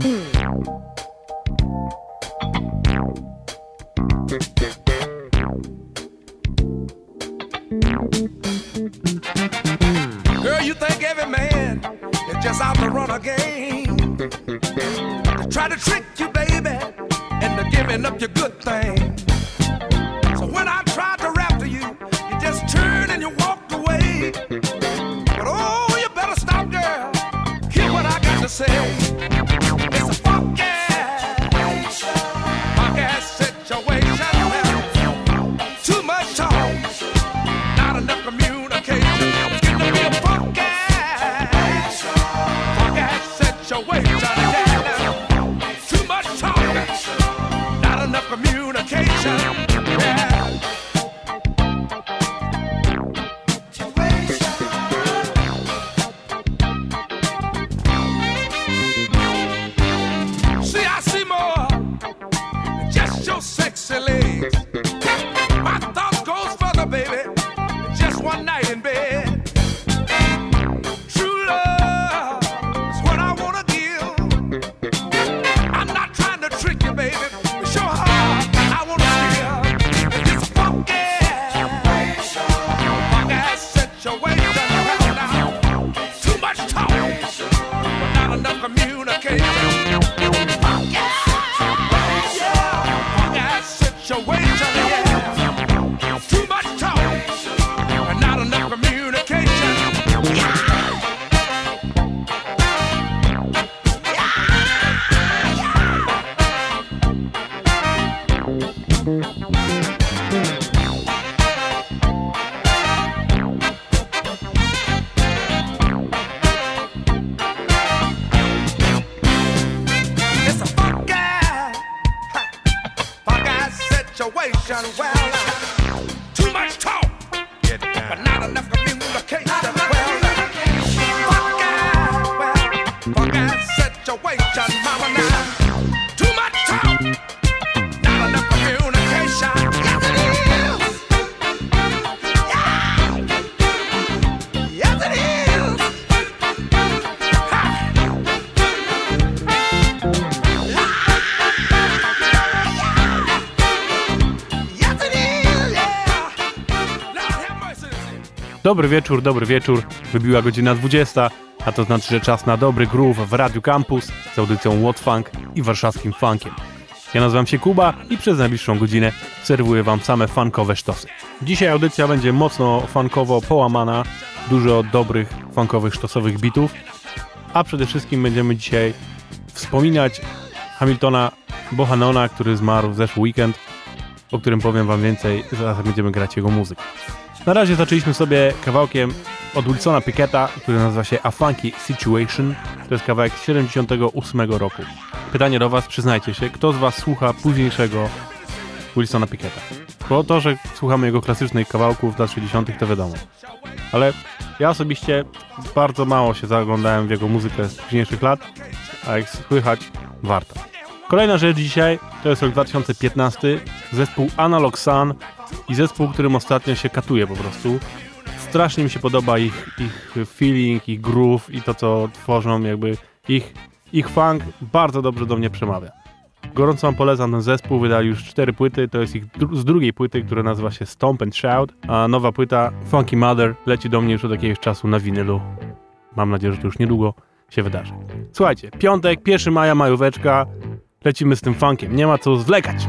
Girl, you think every man is just out to run a game. To try to trick you, baby, into giving up your good thing. Dobry wieczór, dobry wieczór. Wybiła godzina 20, a to znaczy, że czas na dobry groove w Radiu Campus z audycją What Funk i warszawskim funkiem. Ja nazywam się Kuba i przez najbliższą godzinę serwuję wam same funkowe sztosy. Dzisiaj audycja będzie mocno funkowo połamana, dużo dobrych funkowych sztosowych bitów, a przede wszystkim będziemy dzisiaj wspominać Hamiltona Bohannona, który zmarł w zeszły weekend, o którym powiem wam więcej, zaraz będziemy grać jego muzykę. Na razie zaczęliśmy sobie kawałkiem od Wilsona Picketta, który nazywa się A Funky Situation. To jest kawałek z 78 roku. Pytanie do was, przyznajcie się, kto z was słucha późniejszego Wilsona Picketta? Bo to, że słuchamy jego klasycznych kawałków lat 60 to wiadomo. Ale ja osobiście bardzo mało się zaglądałem w jego muzykę z późniejszych lat, a jak słychać, warto. Kolejna rzecz dzisiaj to jest rok 2015, zespół Analog Sun i zespół, którym ostatnio się katuje po prostu. Strasznie mi się podoba ich, ich feeling, ich groove i to, co tworzą, jakby ich, ich funk bardzo dobrze do mnie przemawia. Gorąco wam polecam ten zespół, wydali już cztery płyty, to jest ich dru- z drugiej płyty, która nazywa się Stomp and Shout, a nowa płyta Funky Mother leci do mnie już od jakiegoś czasu na winylu. Mam nadzieję, że to już niedługo się wydarzy. Słuchajcie, piątek, 1 maja, majóweczka, lecimy z tym funkiem, nie ma co zwlekać.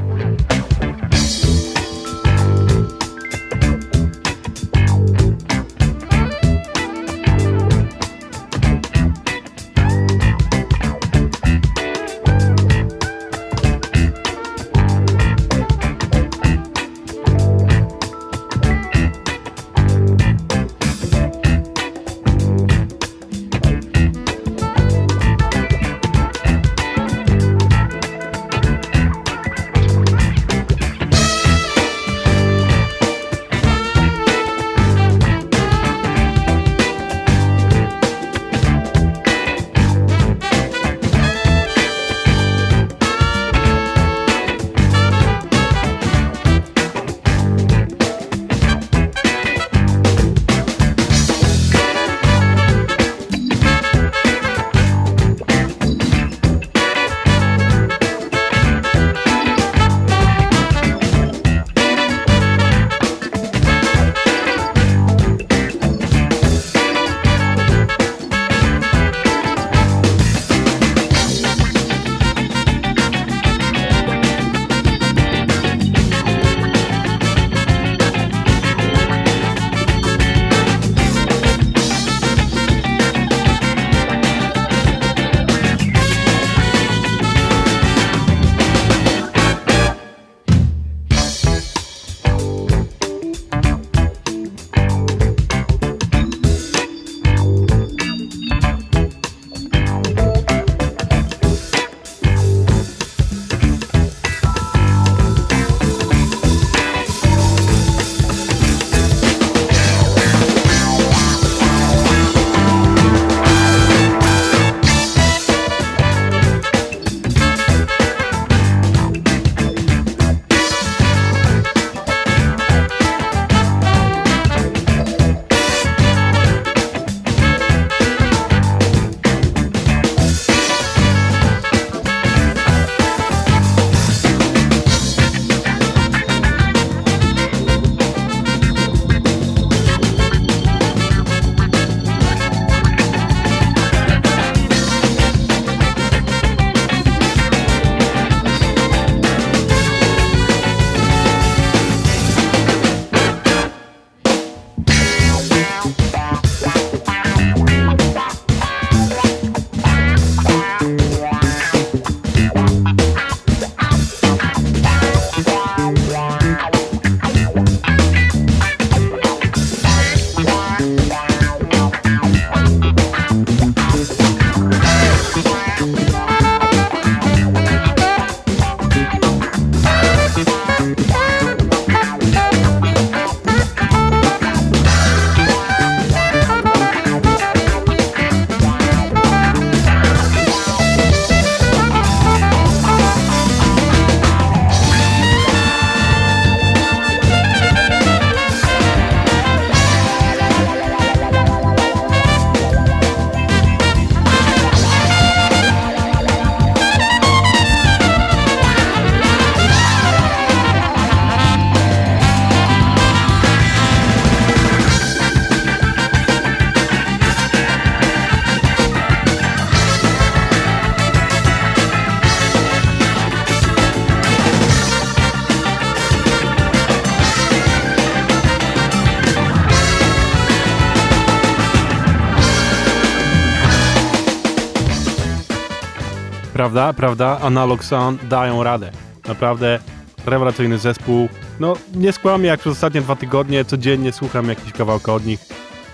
Prawda, prawda, Analog Sound dają radę. Naprawdę rewelacyjny zespół. No, nie skłamię, jak przez ostatnie dwa tygodnie codziennie słucham jakiś kawałka od nich,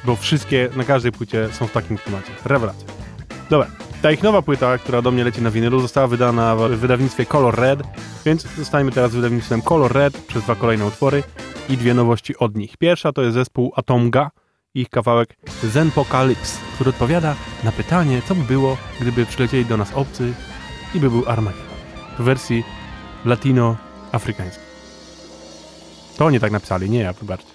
bo wszystkie na każdej płycie są w takim klimacie. Rewelacja. Dobra, ta ich nowa płyta, która do mnie leci na winylu, została wydana w wydawnictwie Color Red, więc zostańmy teraz wydawnictwem Color Red przez dwa kolejne utwory i dwie nowości od nich. Pierwsza to jest zespół Atomga ich kawałek Zenpocalypse, który odpowiada na pytanie, co by było, gdyby przylecieli do nas obcy i by był Armageddon w wersji latino-afrykańskiej. To oni tak napisali, nie ja, wybaczcie.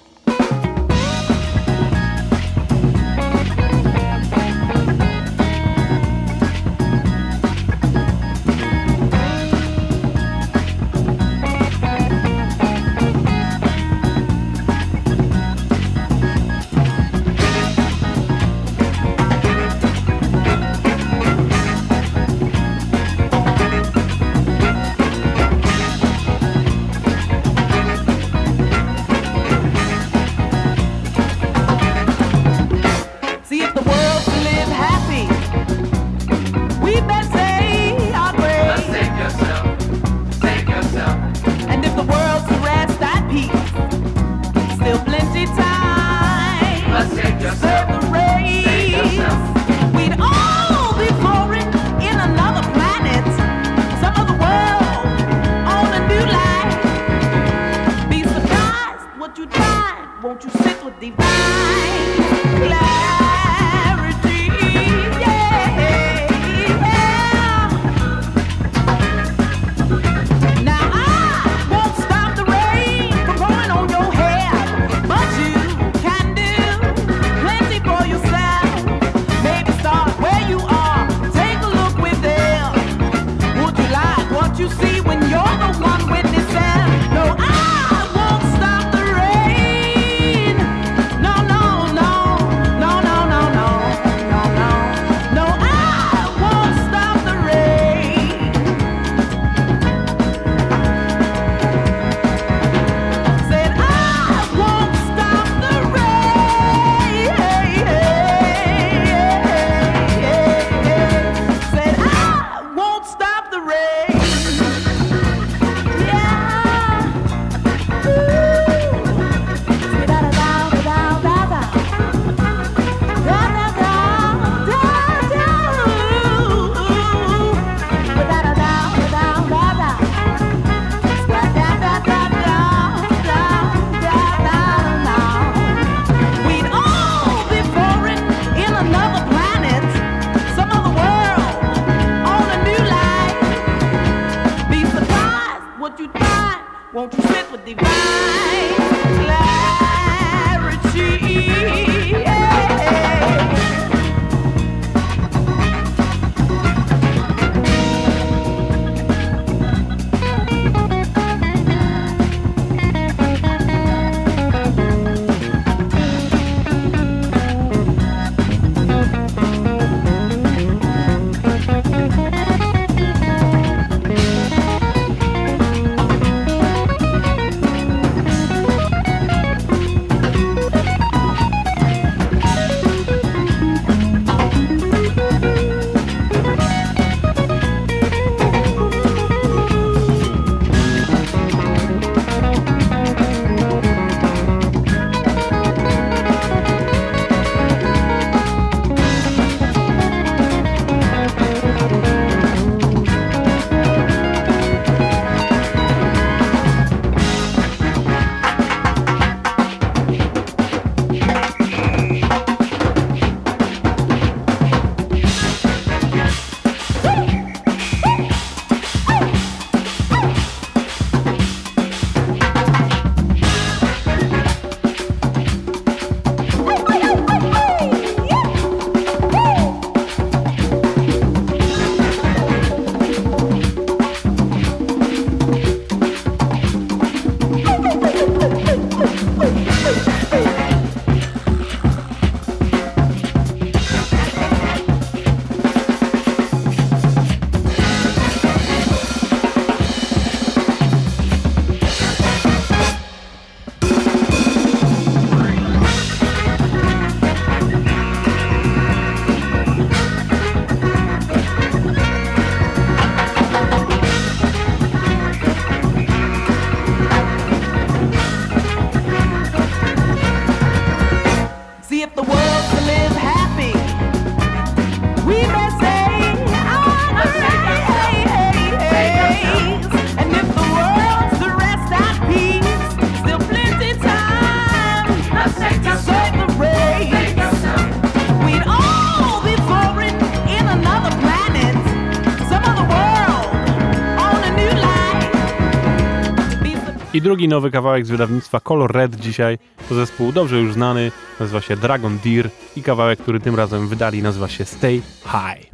Drugi nowy kawałek z wydawnictwa Color Red dzisiaj to zespół dobrze już znany, nazywa się Dragon Deer i kawałek, który tym razem wydali nazywa się Stay High.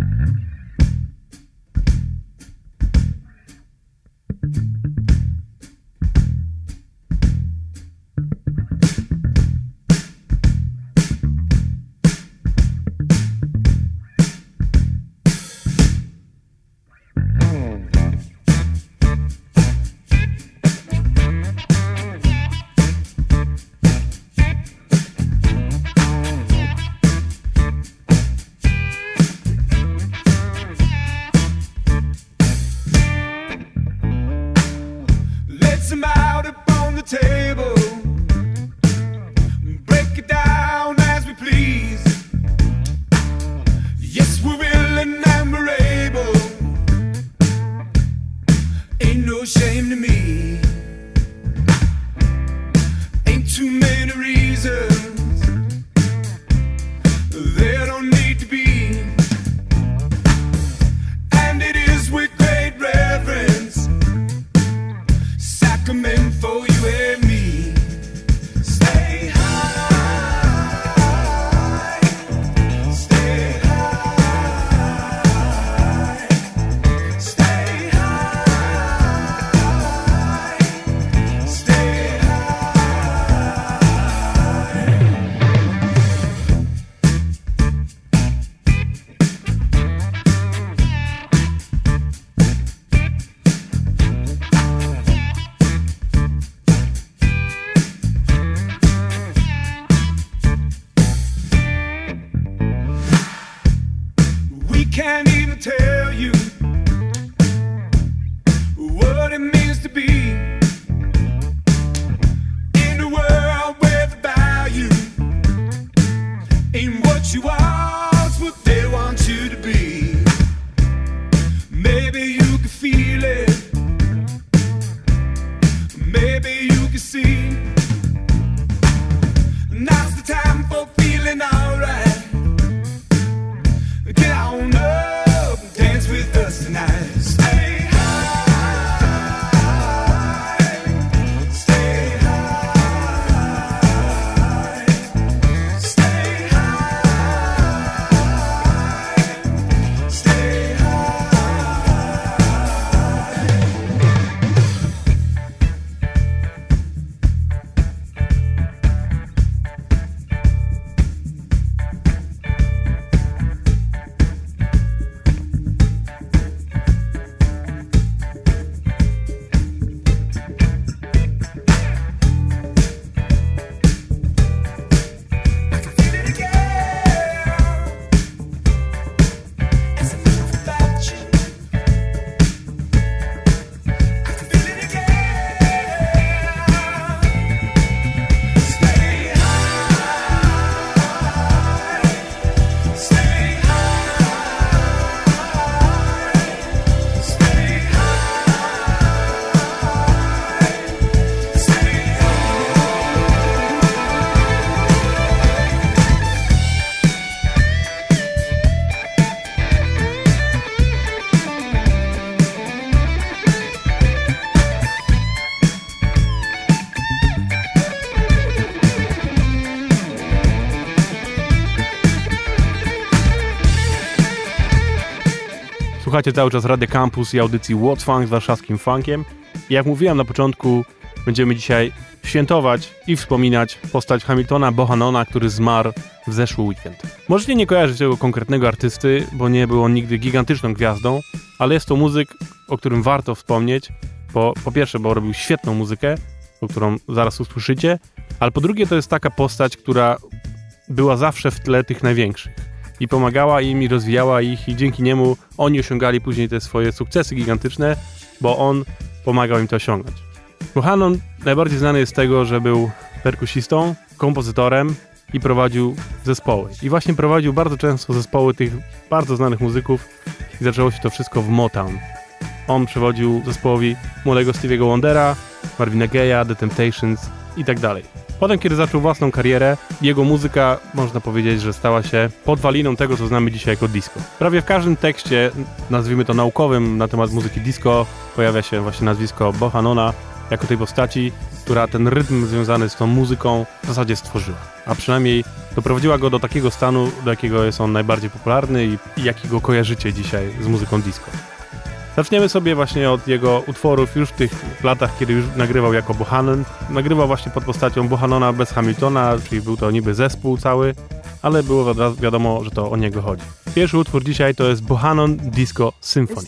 Słuchacie cały czas Radio Campus i audycji What's Funk z warszawskim funkiem. I jak mówiłem na początku, będziemy dzisiaj świętować i wspominać postać Hamiltona Bohannona, który zmarł w zeszły weekend. Możecie nie kojarzyć tego konkretnego artysty, bo nie był on nigdy gigantyczną gwiazdą, ale jest to muzyk, o którym warto wspomnieć, bo po pierwsze, bo robił świetną muzykę, o którą zaraz usłyszycie, ale po drugie to jest taka postać, która była zawsze w tle tych największych i pomagała im i rozwijała ich i dzięki niemu oni osiągali później te swoje sukcesy gigantyczne, bo on pomagał im to osiągnąć. Buchanan najbardziej znany jest z tego, że był perkusistą, kompozytorem i prowadził zespoły. I właśnie prowadził bardzo często zespoły tych bardzo znanych muzyków i zaczęło się to wszystko w Motown. On przewodził zespołowi młodego Stevie'ego Wondera, Marvina Gaye'a, The Temptations i tak dalej. Potem, kiedy zaczął własną karierę, jego muzyka, można powiedzieć, że stała się podwaliną tego, co znamy dzisiaj jako disco. Prawie w każdym tekście, nazwijmy to naukowym, na temat muzyki disco, pojawia się właśnie nazwisko Bohanona, jako tej postaci, która ten rytm związany z tą muzyką w zasadzie stworzyła. A przynajmniej doprowadziła go do takiego stanu, do jakiego jest on najbardziej popularny i, i jakiego kojarzycie dzisiaj z muzyką disco. Zaczniemy sobie właśnie od jego utworów już w tych latach, kiedy już nagrywał jako Bohannon. Nagrywał właśnie pod postacią Bohannona bez Hamiltona, czyli był to niby zespół cały, ale było wiadomo, że to o niego chodzi. Pierwszy utwór dzisiaj to jest Bohannon Disco Symphony.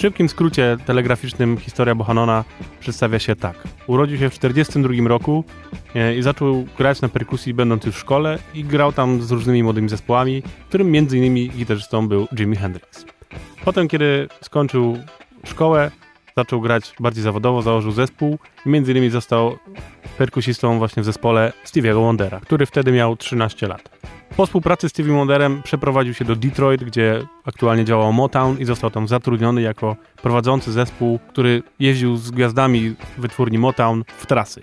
W szybkim skrócie telegraficznym historia Bohannona przedstawia się tak. Urodził się w 1942 roku e, i zaczął grać na perkusji będąc już w szkole i grał tam z różnymi młodymi zespołami, którym m.in. gitarzystą był Jimi Hendrix. Potem, kiedy skończył szkołę, zaczął grać bardziej zawodowo, założył zespół i innymi został perkusistą właśnie w zespole Stevie'ego Wondera, który wtedy miał 13 lat. Po współpracy z Stevie Wonderem przeprowadził się do Detroit, gdzie aktualnie działał Motown i został tam zatrudniony jako prowadzący zespół, który jeździł z gwiazdami wytwórni Motown w trasy.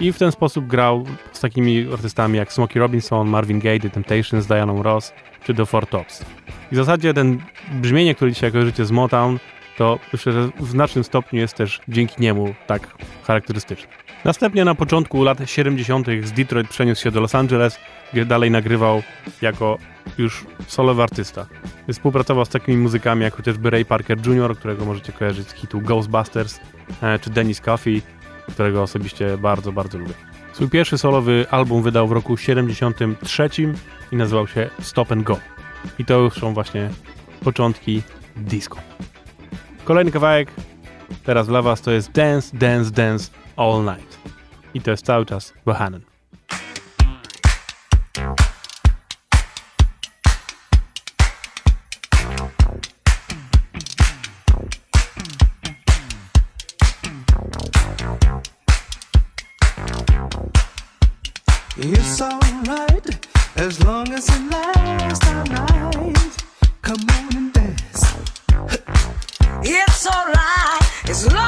I w ten sposób grał z takimi artystami jak Smokey Robinson, Marvin Gaye, The Temptations, Diana Ross czy The Four Tops. I w zasadzie ten brzmienie, które dzisiaj kojarzycie z Motown, to myślę, że w znacznym stopniu jest też dzięki niemu tak charakterystyczny. Następnie na początku lat 70. z Detroit przeniósł się do Los Angeles, gdzie dalej nagrywał jako już solowy artysta. Współpracował z takimi muzykami jak chociażby Ray Parker Jr., którego możecie kojarzyć z hitu Ghostbusters, e, czy Dennis Coffey, którego osobiście bardzo, bardzo lubię. Swój pierwszy solowy album wydał w roku 73 i nazywał się Stop and Go. I to już są właśnie początki disco. Kolejny kawałek teraz dla Was to jest Dance, Dance, Dance All Night. I to jest cały czas Bohannon. It's alright as long as it lasts all night. Come on and dance. It's alright as long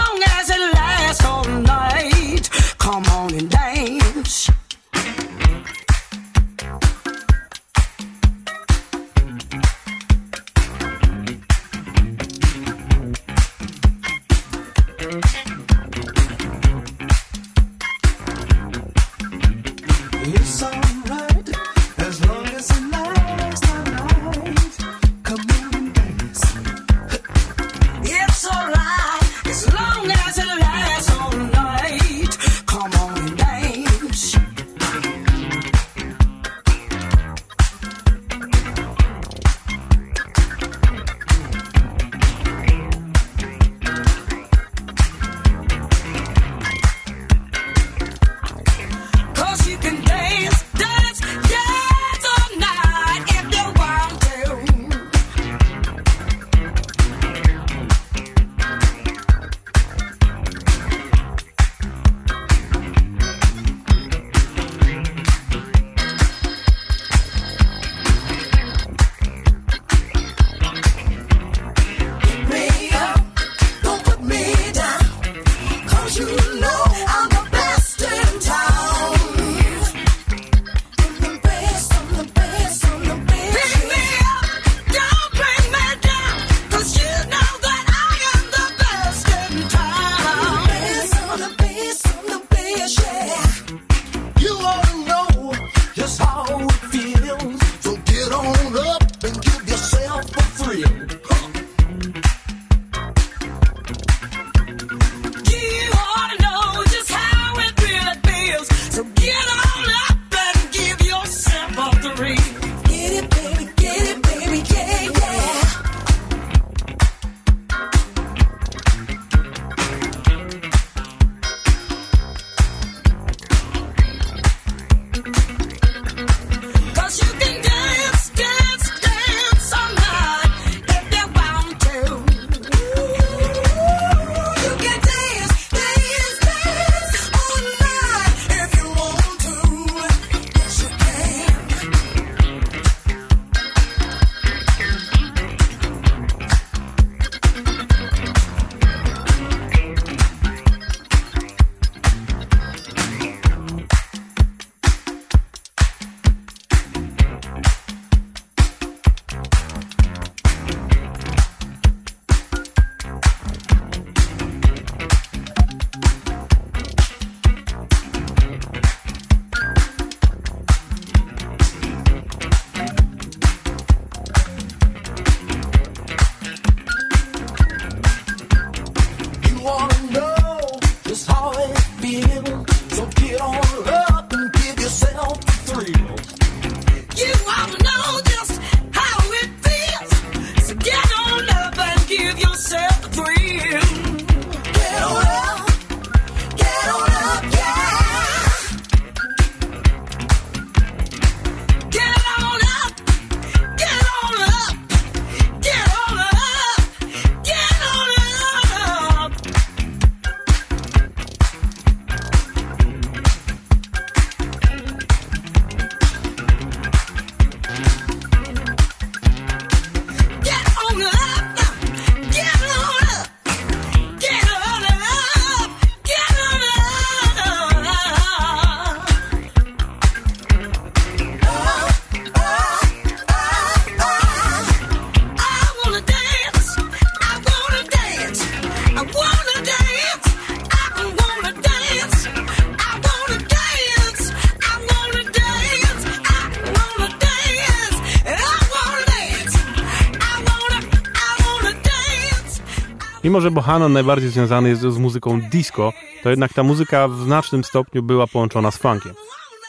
Mimo, że Bohannon najbardziej związany jest z muzyką disco, to jednak ta muzyka w znacznym stopniu była połączona z funkiem.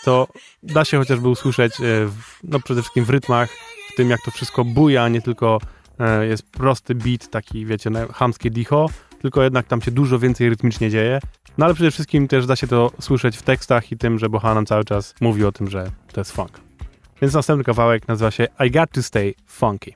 Co da się chociażby usłyszeć e, no przede wszystkim w rytmach, w tym jak to wszystko buja, nie tylko e, jest prosty beat, taki wiecie, chamskie dicho, tylko jednak tam się dużo więcej rytmicznie dzieje. No ale przede wszystkim też da się to słyszeć w tekstach i tym, że Bohannon cały czas mówi o tym, że to jest funk. Więc następny kawałek nazywa się I Got to Stay Funky.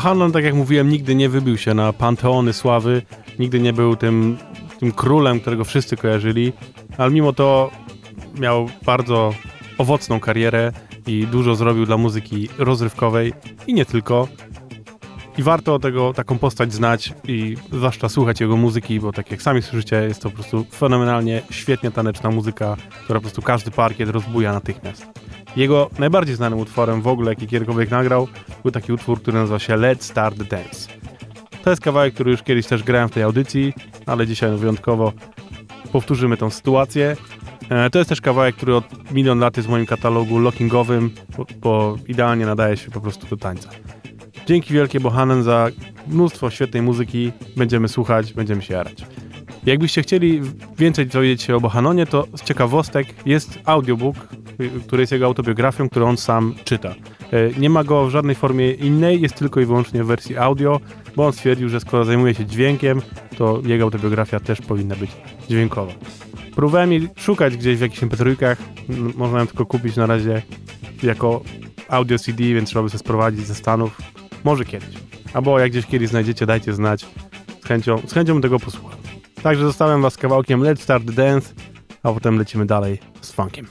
Bo Hanlon, tak jak mówiłem, nigdy nie wybił się na panteony sławy, nigdy nie był tym, tym królem, którego wszyscy kojarzyli, ale mimo to miał bardzo owocną karierę i dużo zrobił dla muzyki rozrywkowej i nie tylko. I warto tego, taką postać znać i zwłaszcza słuchać jego muzyki, bo tak jak sami słyszycie, jest to po prostu fenomenalnie, świetnie taneczna muzyka, która po prostu każdy parkiet rozbuja natychmiast. Jego najbardziej znanym utworem w ogóle, jaki kiedykolwiek nagrał, był taki utwór, który nazywa się Let's Start the Dance. To jest kawałek, który już kiedyś też grałem w tej audycji, ale dzisiaj wyjątkowo powtórzymy tą sytuację. E, To jest też kawałek, który od milion lat jest w moim katalogu lockingowym, bo, bo idealnie nadaje się po prostu do tańca. Dzięki wielkie Bohanen za mnóstwo świetnej muzyki. Będziemy słuchać, będziemy się jarać. Jakbyście chcieli więcej dowiedzieć się o Bohanonie, to z ciekawostek jest audiobook, y, który jest jego autobiografią, którą on sam czyta. E, Nie ma go w żadnej formie innej, jest tylko i wyłącznie w wersji audio, bo on stwierdził, że skoro zajmuje się dźwiękiem, to jego autobiografia też powinna być dźwiękowa. Próbowałem jej szukać gdzieś w jakichś mp3, m, można ją tylko kupić na razie jako audio CD, więc trzeba by sobie sprowadzić ze Stanów. Może kiedyś. Albo jak gdzieś kiedyś znajdziecie, dajcie znać. Z chęcią, z chęcią tego posłuchał. Także zostawiam was z kawałkiem Let's Start Dance, a potem lecimy dalej z funkiem.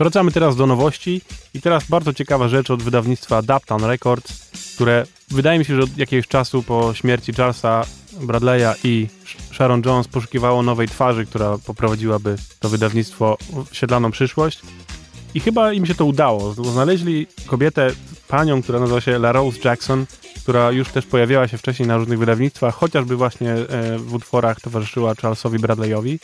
Wracamy teraz do nowości i teraz bardzo ciekawa rzecz od wydawnictwa Daptown Records, które wydaje mi się, że od jakiegoś czasu po śmierci Charlesa Bradley'a i Sharon Jones poszukiwało nowej twarzy, która poprowadziłaby to wydawnictwo w siedlaną przyszłość. I chyba im się to udało. Znaleźli kobietę, panią, która nazywa się La Rose Jackson, która już też pojawiała się wcześniej na różnych wydawnictwach, chociażby właśnie e, w utworach towarzyszyła Charlesowi Bradleyowi.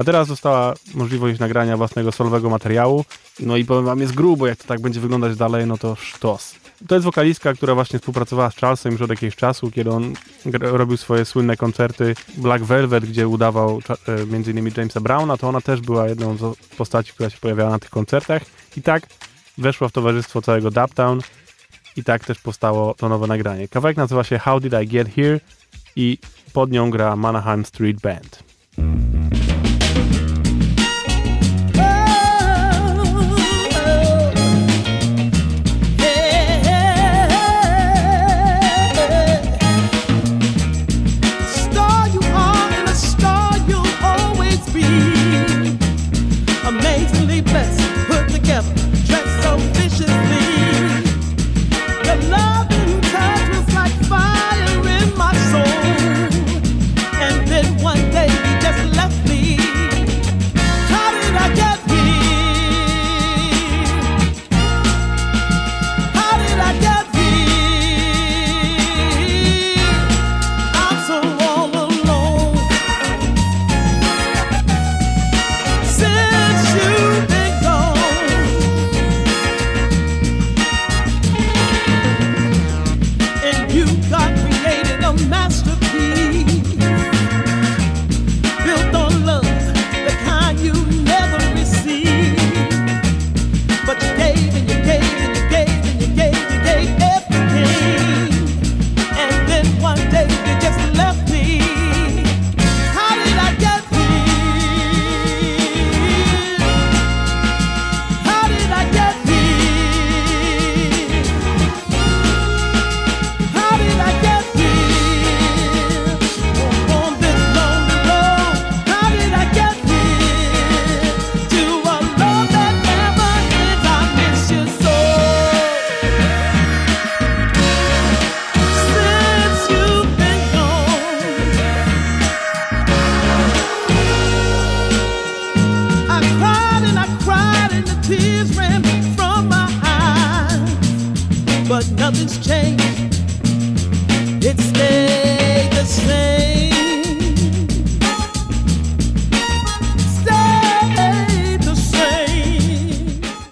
A teraz została możliwość nagrania własnego solowego materiału. No i powiem wam, jest grubo, jak to tak będzie wyglądać dalej, no to sztos. To jest wokalistka, która właśnie współpracowała z Charlesem już od jakiegoś czasu, kiedy on robił swoje słynne koncerty Black Velvet, gdzie udawał e, innymi Jamesa Browna, to ona też była jedną z postaci, która się pojawiała na tych koncertach. I tak weszła w towarzystwo całego Daptown i tak też powstało to nowe nagranie. Kawałek nazywa się How Did I Get Here i pod nią gra Manaheim Street Band.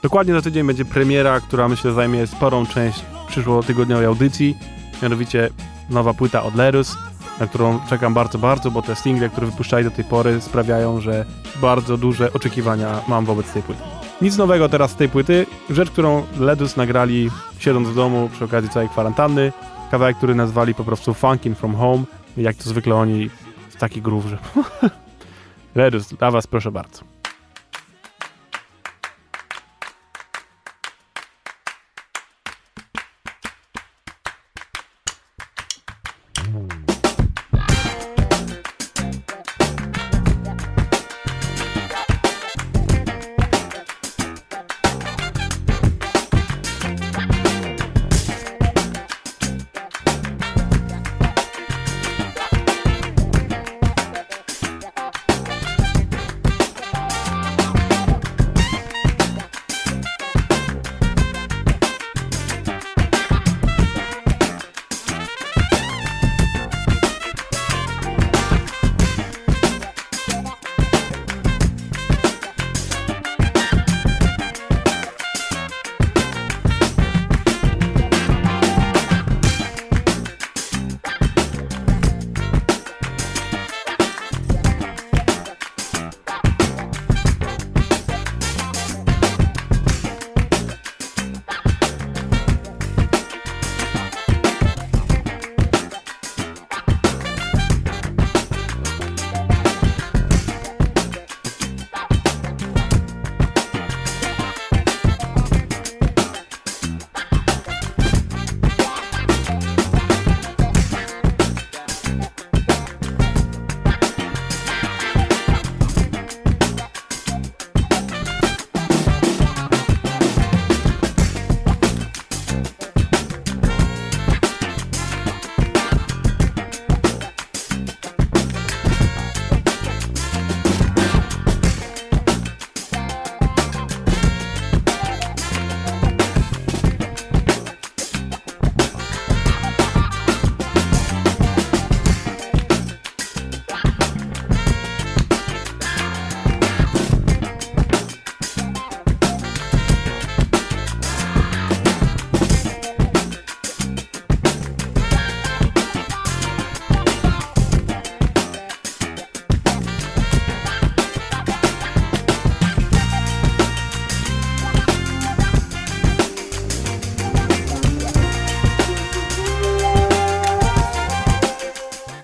Dokładnie za tydzień będzie premiera, która myślę zajmie sporą część przyszłotygodniowej audycji, mianowicie nowa płyta od Lerus, na którą czekam bardzo, bardzo, bo te single, które wypuszczali do tej pory sprawiają, że bardzo duże oczekiwania mam wobec tej płyty. Nic nowego teraz z tej płyty. Rzecz, którą Ledus nagrali siedząc w domu przy okazji całej kwarantanny. Kawałek, który nazwali po prostu Funkin' From Home. Jak to zwykle oni taki groove, że... Ledus, dla was proszę bardzo.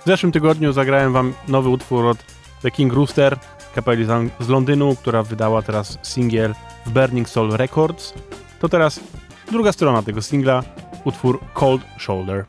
W zeszłym tygodniu zagrałem wam nowy utwór od The King Rooster, kapeli z, Londynu, która wydała teraz singiel w Burning Soul Records. To teraz druga strona tego singla, utwór Cold Shoulder.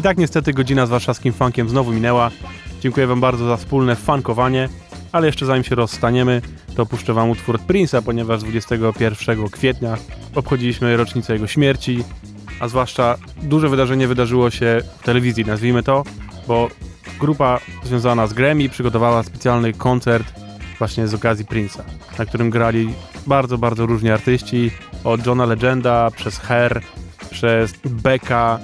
I tak niestety godzina z warszawskim funkiem znowu minęła. Dziękuję wam bardzo za wspólne funkowanie, ale jeszcze zanim się rozstaniemy, to puszczę wam utwór Prince'a, ponieważ 21 kwietnia obchodziliśmy rocznicę jego śmierci, a zwłaszcza duże wydarzenie wydarzyło się w telewizji, nazwijmy to, bo grupa związana z Grammy przygotowała specjalny koncert właśnie z okazji Prince'a, na którym grali bardzo, bardzo różni artyści, od Johna Legenda, przez Her, przez Becka,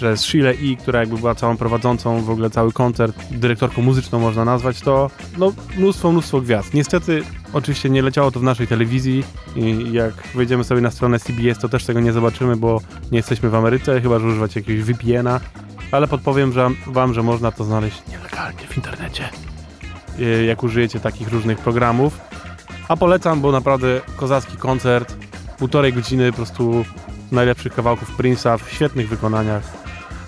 przez Sheila E., która jakby była całą prowadzącą w ogóle cały koncert, dyrektorką muzyczną można nazwać to, no mnóstwo, mnóstwo gwiazd. Niestety oczywiście nie leciało to w naszej telewizji i jak wejdziemy sobie na stronę CBS to też tego nie zobaczymy, bo nie jesteśmy w Ameryce, chyba że używać jakiegoś VPN-a, ale podpowiem że, wam, że można to znaleźć nielegalnie w internecie, y, jak użyjecie takich różnych programów. A polecam, bo naprawdę kozacki koncert, półtorej godziny po prostu najlepszych kawałków Prince'a w świetnych wykonaniach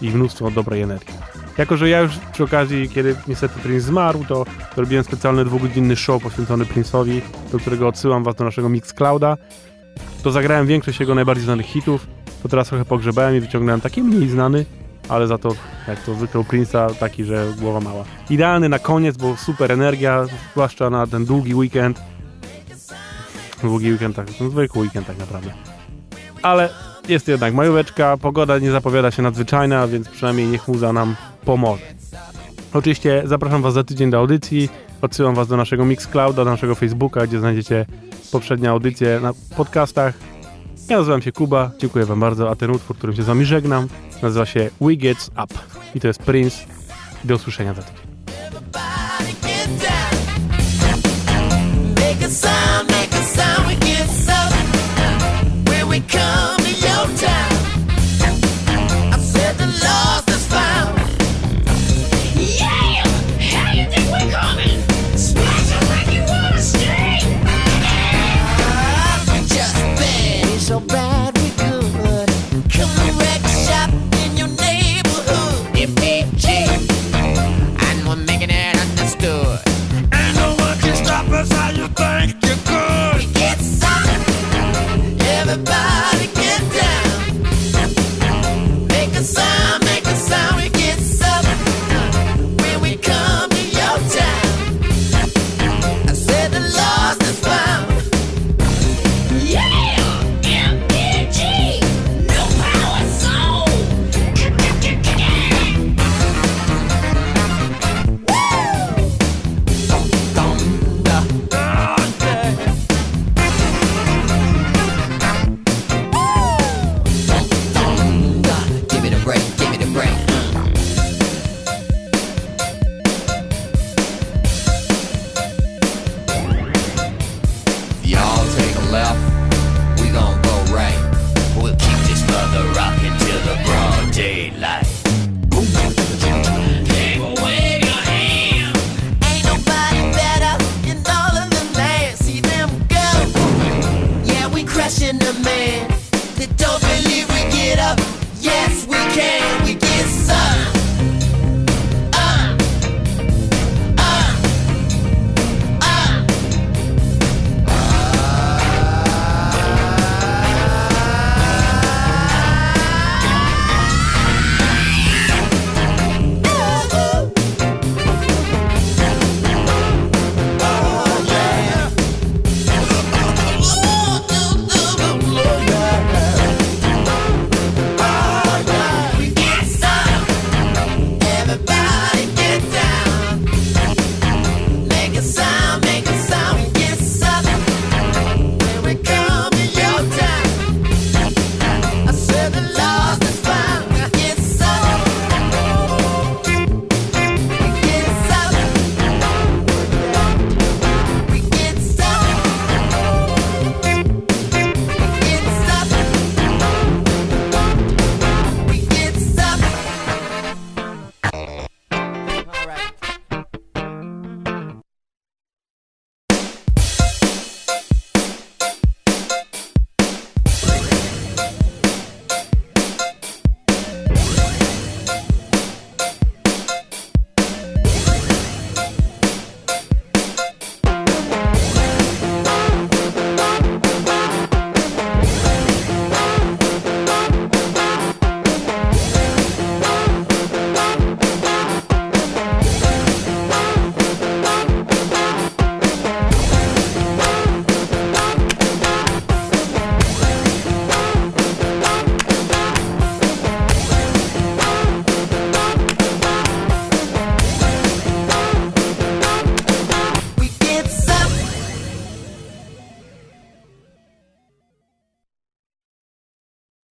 i mnóstwo dobrej energii. Jako, że ja już przy okazji, kiedy niestety Prince zmarł, to robiłem specjalny dwugodzinny show poświęcony Prince'owi, do którego odsyłam was do naszego Mixclouda. To zagrałem większość jego najbardziej znanych hitów, to teraz trochę pogrzebałem i wyciągnąłem taki mniej znany, ale za to, jak to zwykle Prince'a, taki, że głowa mała. Idealny na koniec, bo super energia, zwłaszcza na ten długi weekend. Długi weekend, tak, ten zwykły weekend tak naprawdę. Ale jest jednak majóweczka, pogoda nie zapowiada się nadzwyczajna, więc przynajmniej niech muza nam pomoże. Oczywiście zapraszam Was za tydzień do audycji, odsyłam Was do naszego Mixclouda, do naszego Facebooka, gdzie znajdziecie poprzednie audycje na podcastach. Ja nazywam się Kuba, dziękuję Wam bardzo, a ten utwór, którym się z Wami żegnam, nazywa się We Gets Up i to jest Prince. Do usłyszenia za tydzień.